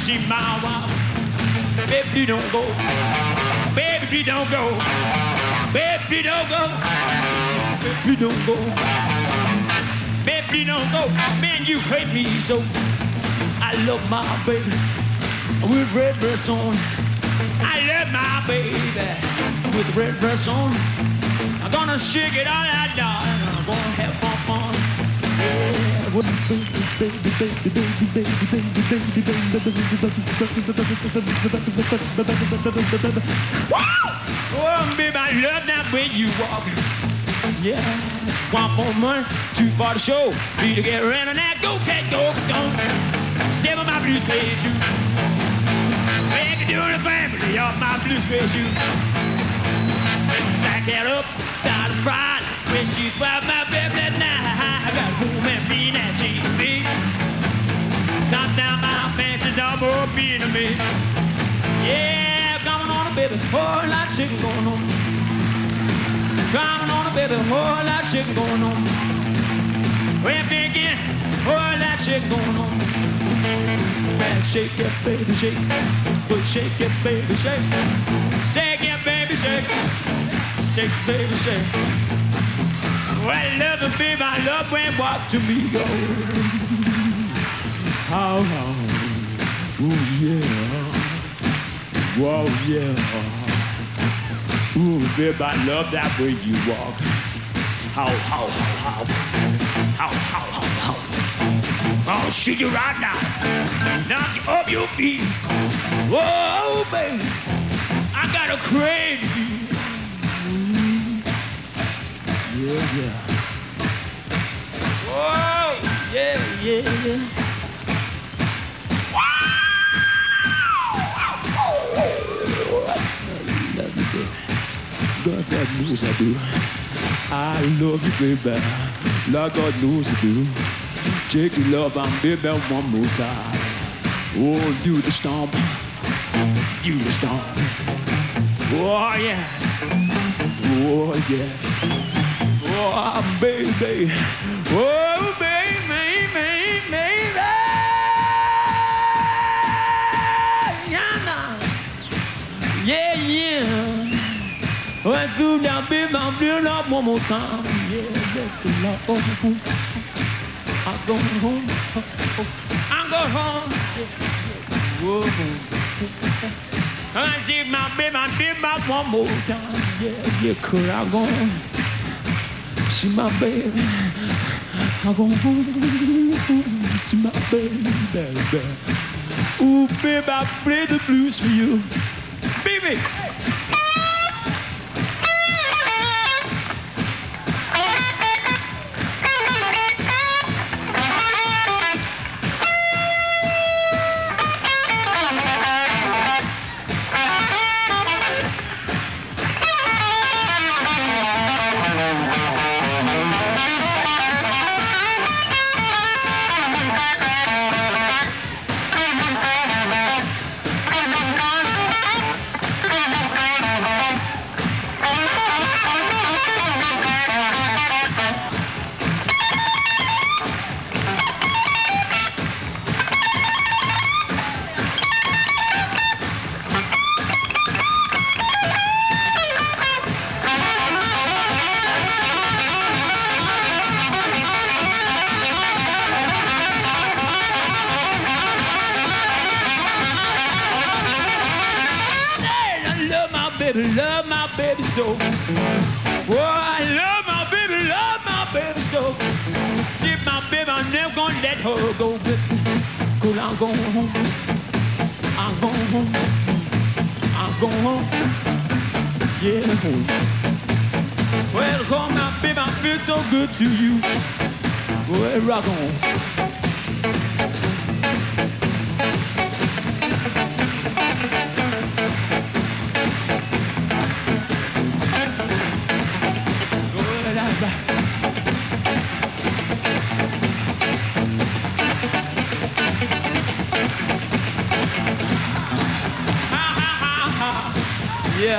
See my wife. Baby, don't go. Baby, don't go. Baby, don't go. Baby, don't go. Baby, don't go. Man, you hate me so. I love my baby with red dress on. I love my baby with red dress on. I'm gonna stick it all out, darling. I'm gonna have fun. Oh, baby, I love that way you walk. Yeah. One more money, too far to show. Need to get around on that. Go, cat, go, go. Step on my blue suede shoe. Make it do the family off my blue suede shoe. Back it up, down the front. When she found my baby that night, I got home and me that she be. Top down my fancy double being to me. Yeah, coming on a baby, whole lot of shit going on. Coming on a baby, whole lot of shit going on. When begin, whole lot of shit going on. Man, shake it, baby, shake. Well, shake it, baby, shake. Shake it, baby, shake. Shake, baby, shake. Well, love baby, I love when walk to me, go. How, how, ooh, yeah. Whoa, yeah. Ooh, baby, I love that way you walk. How, how, how, how. How, how, how. I'll shoot you right now. Knock off your feet. Whoa, baby. I got a crave Yeah, yeah. Whoa, yeah, yeah, yeah. God, God knows I do. I love you, baby. Like God knows I do. Take your love and baby one more time. Oh, do the stomp. Do the stomp. Oh, yeah. Oh, yeah. Oh, baby. Oh, baby, baby, baby. Yeah, yeah, yeah. Went through that baby, I'm feeling up one more time. Yeah, love oh, oh. I'm going home. I'm going home. Whoa. I did my baby, one more time. Yeah, yeah, I See my baby. I go home, see my baby, baby. Ooh, baby, I play the blues for you. Baby.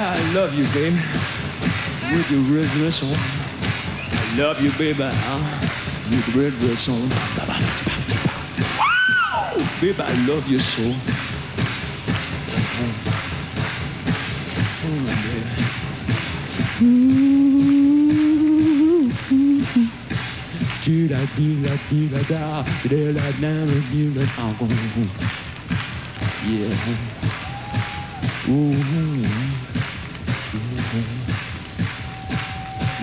I love you, baby. With your red dress on. Love you, baby. With the red dress on. Baby, I love you so. Oh, baby.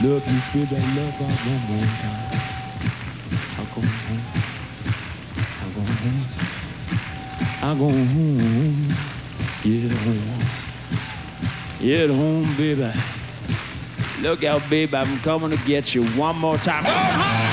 Love you, feel that love her one more time. I go home. I go home. I go home. Get home. Get home, baby. Look out, baby, I'm coming to get you one more time.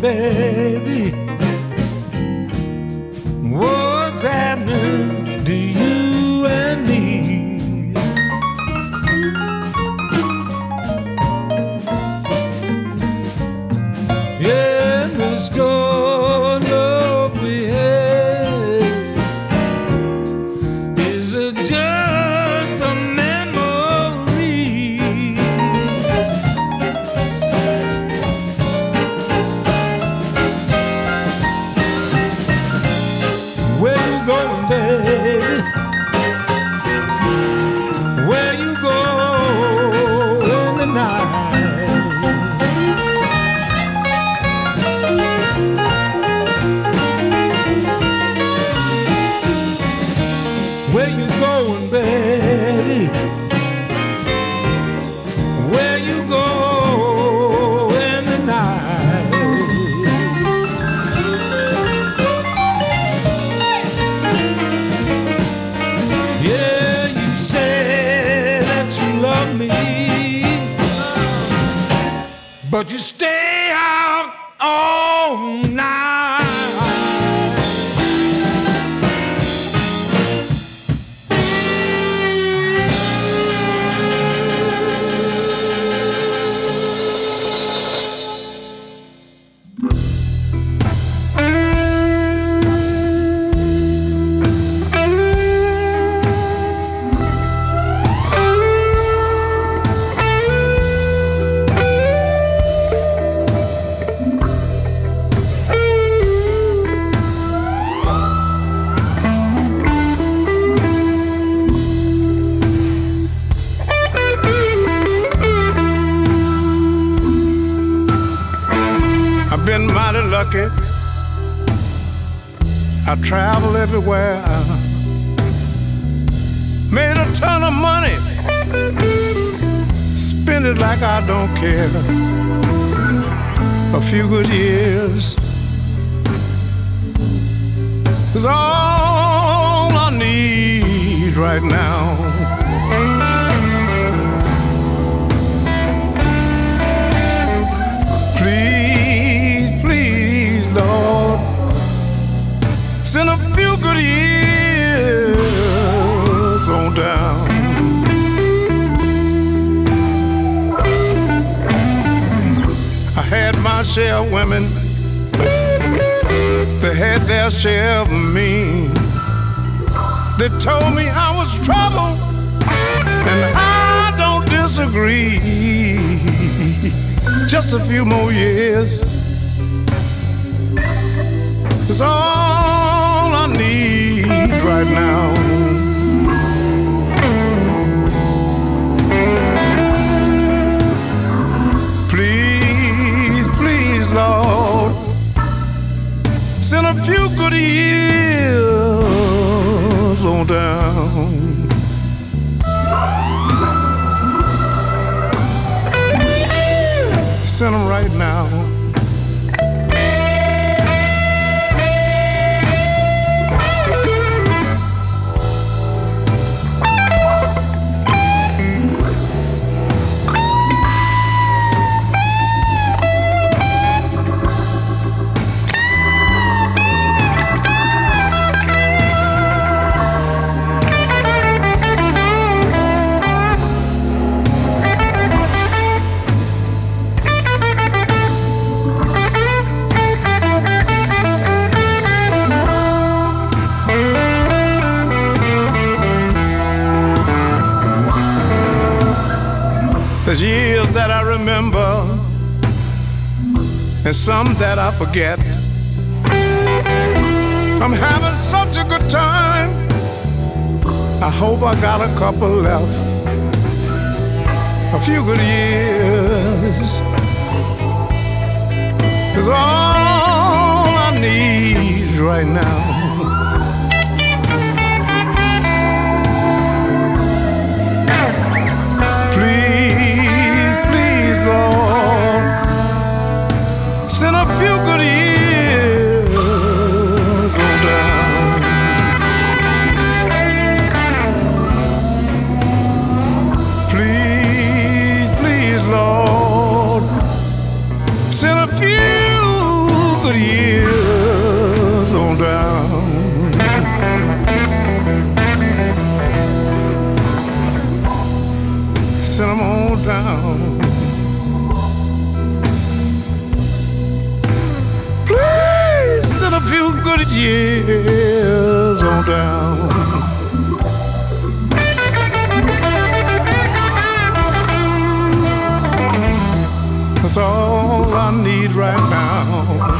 Baby? Travel everywhere. Made a ton of money. Spend it like I don't care. A few good years is all I need right now. Send a few good years oh, on down. I had my share of women, they had their share of me. They told me I was trouble, and I don't disagree just a few more years is all right now. Please, please, Lord, send a few good years on down. Send them right now. And some that I forget. I'm having such a good time. I hope I got a couple left. A few good years is all I need right now. Years on down. That's all I need right now.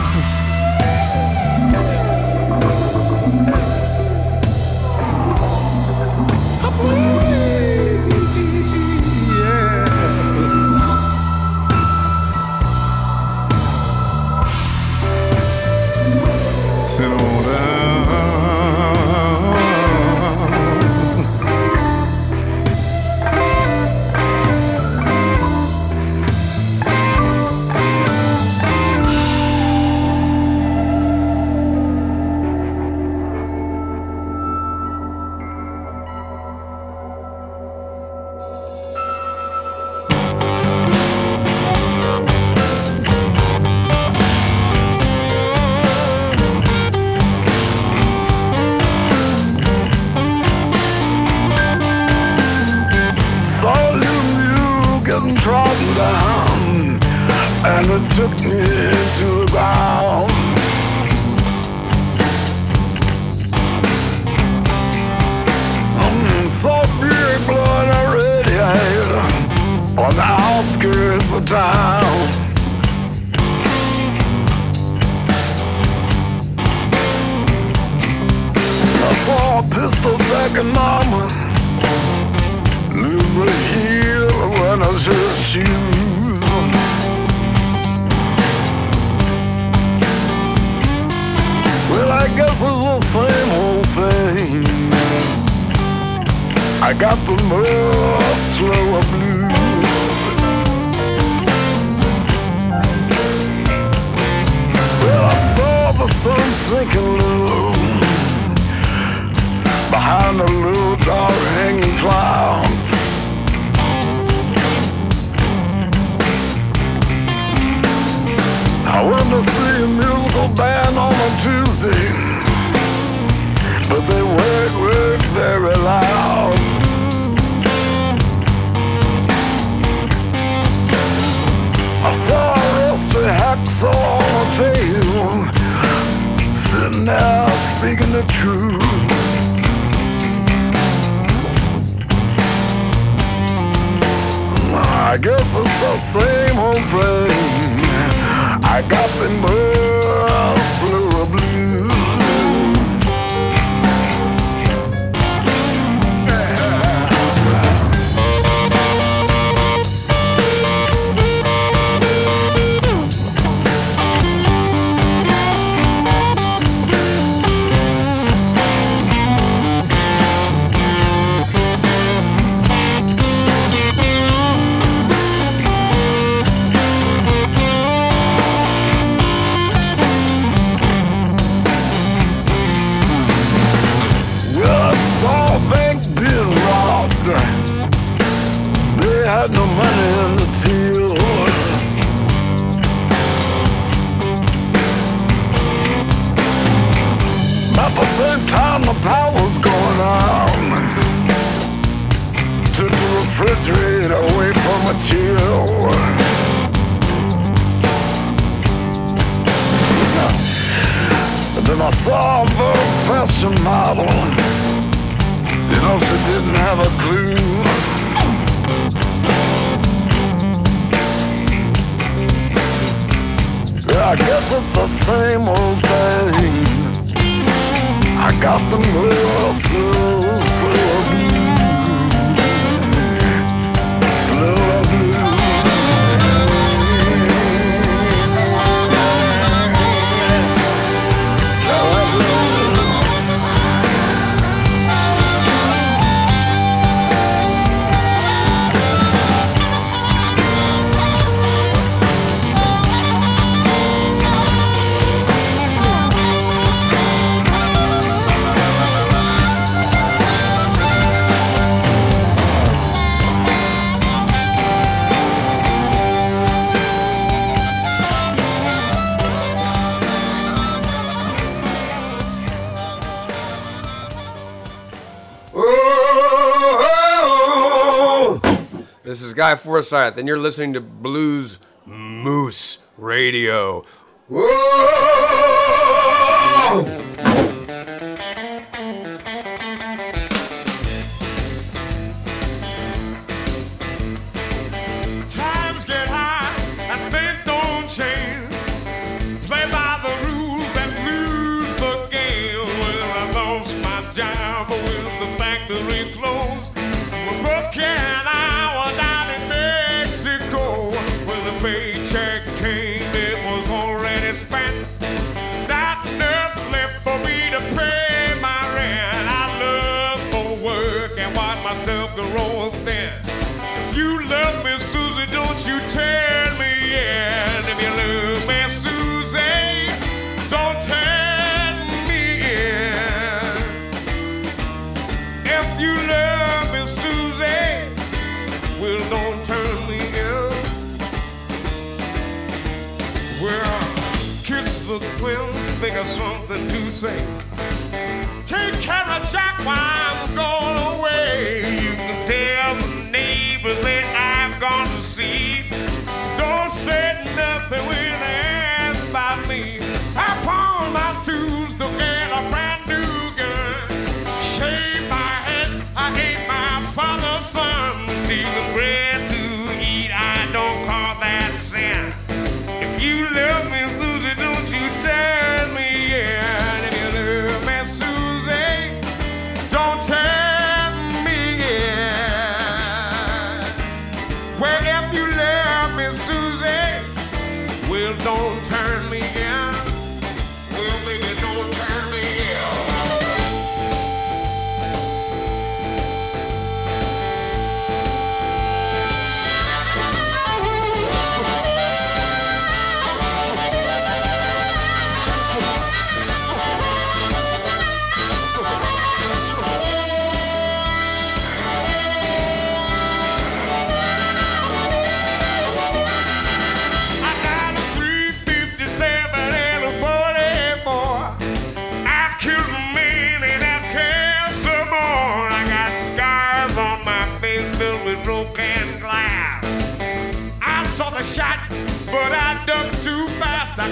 I saw the fashion model. You know, she didn't have a clue. Yeah, I guess it's the same old thing. I got them real. Guy Forsyth, and you're listening to Blues Moose Radio. Whoa! think of something to say. Take care of Jack while I'm gone away. You can tell the neighbors that I've gone to see. Don't say nothing when I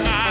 my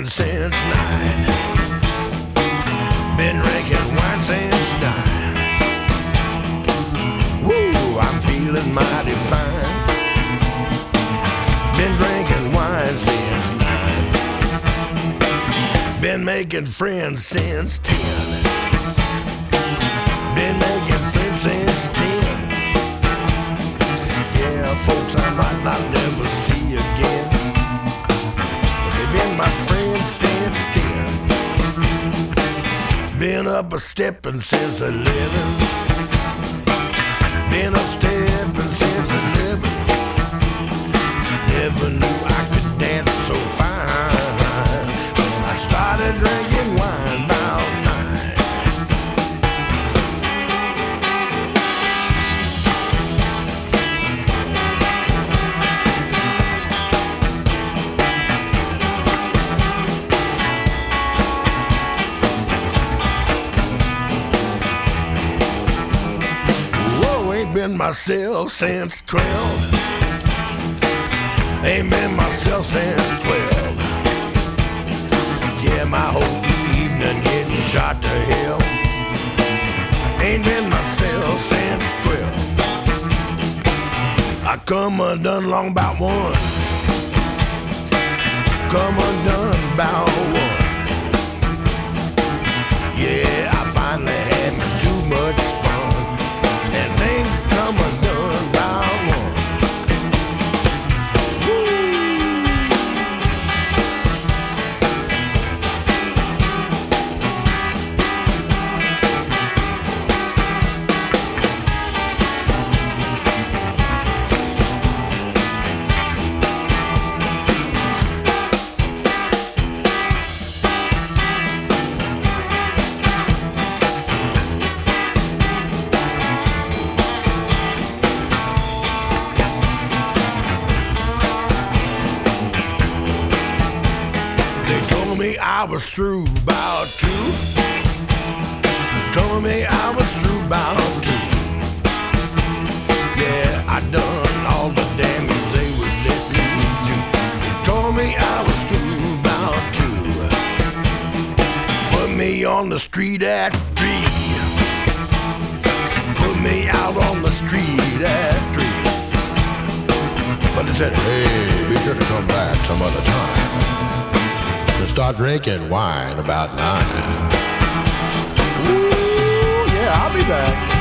wine since nine. Been drinking wine since nine. Woo, I'm feeling mighty fine. Been drinking wine since nine. Been making friends since ten. Been making friends since ten. Yeah, folks I might not never see again. My friends since ten. Been up a stepping since eleven. Been up myself since 12. Ain't been myself since 12. Yeah, my whole evening getting shot to hell. Ain't been myself since 12. I come undone long about one. Come undone about one. Yeah, I finally on the street at three. Put me out on the street at three. But they said, hey, be sure to come back some other time to start drinking wine about nine. Ooh, yeah, I'll be back.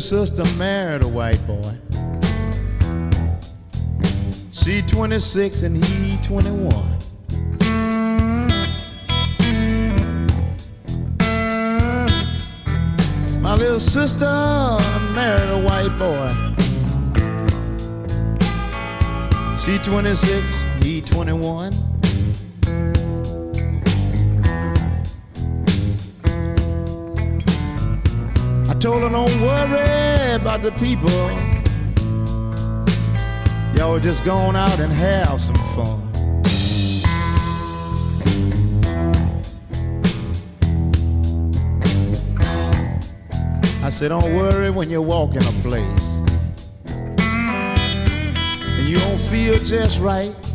Little sister married a white boy. She 26 and he 21. My little sister married a white boy. She 26, he 21. Told her don't worry about the people. Y'all just going out and have some fun. I said, don't worry when you walk in a place and you don't feel just right.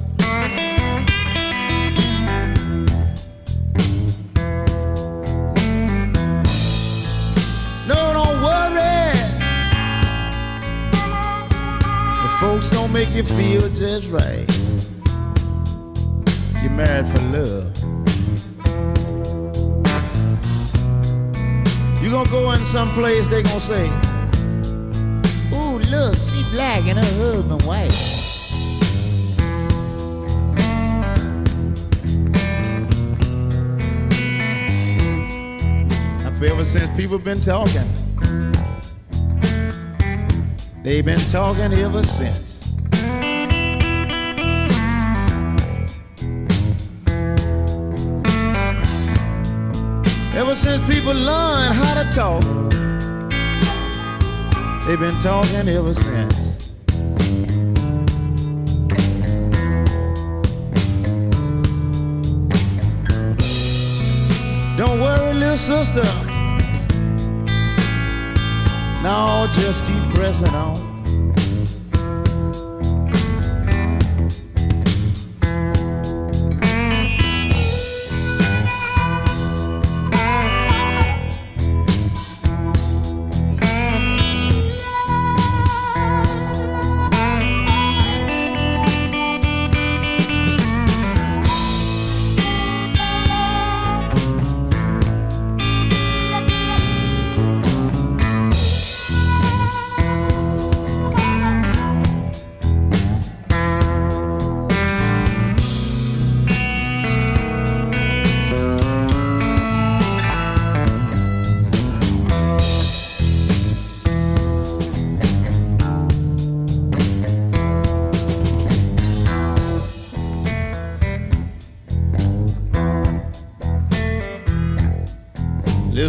Make you feel just right. You're married for love. You gonna go in some place, they gonna say, Ooh, look, she black and her husband white. Ever since people been talking, they've been talking ever since. Since people learned how to talk, they've been talking ever since. Don't worry, little sister. Now just keep pressing on.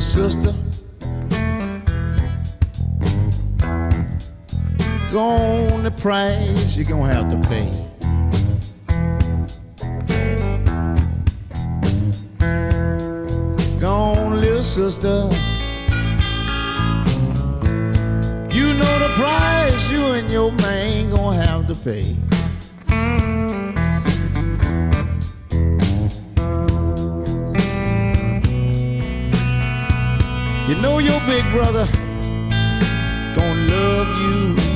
Sister, go on the price you're gonna have to pay. Go on, little sister. You know the price you and your man gonna have to pay. Brother. Gonna love you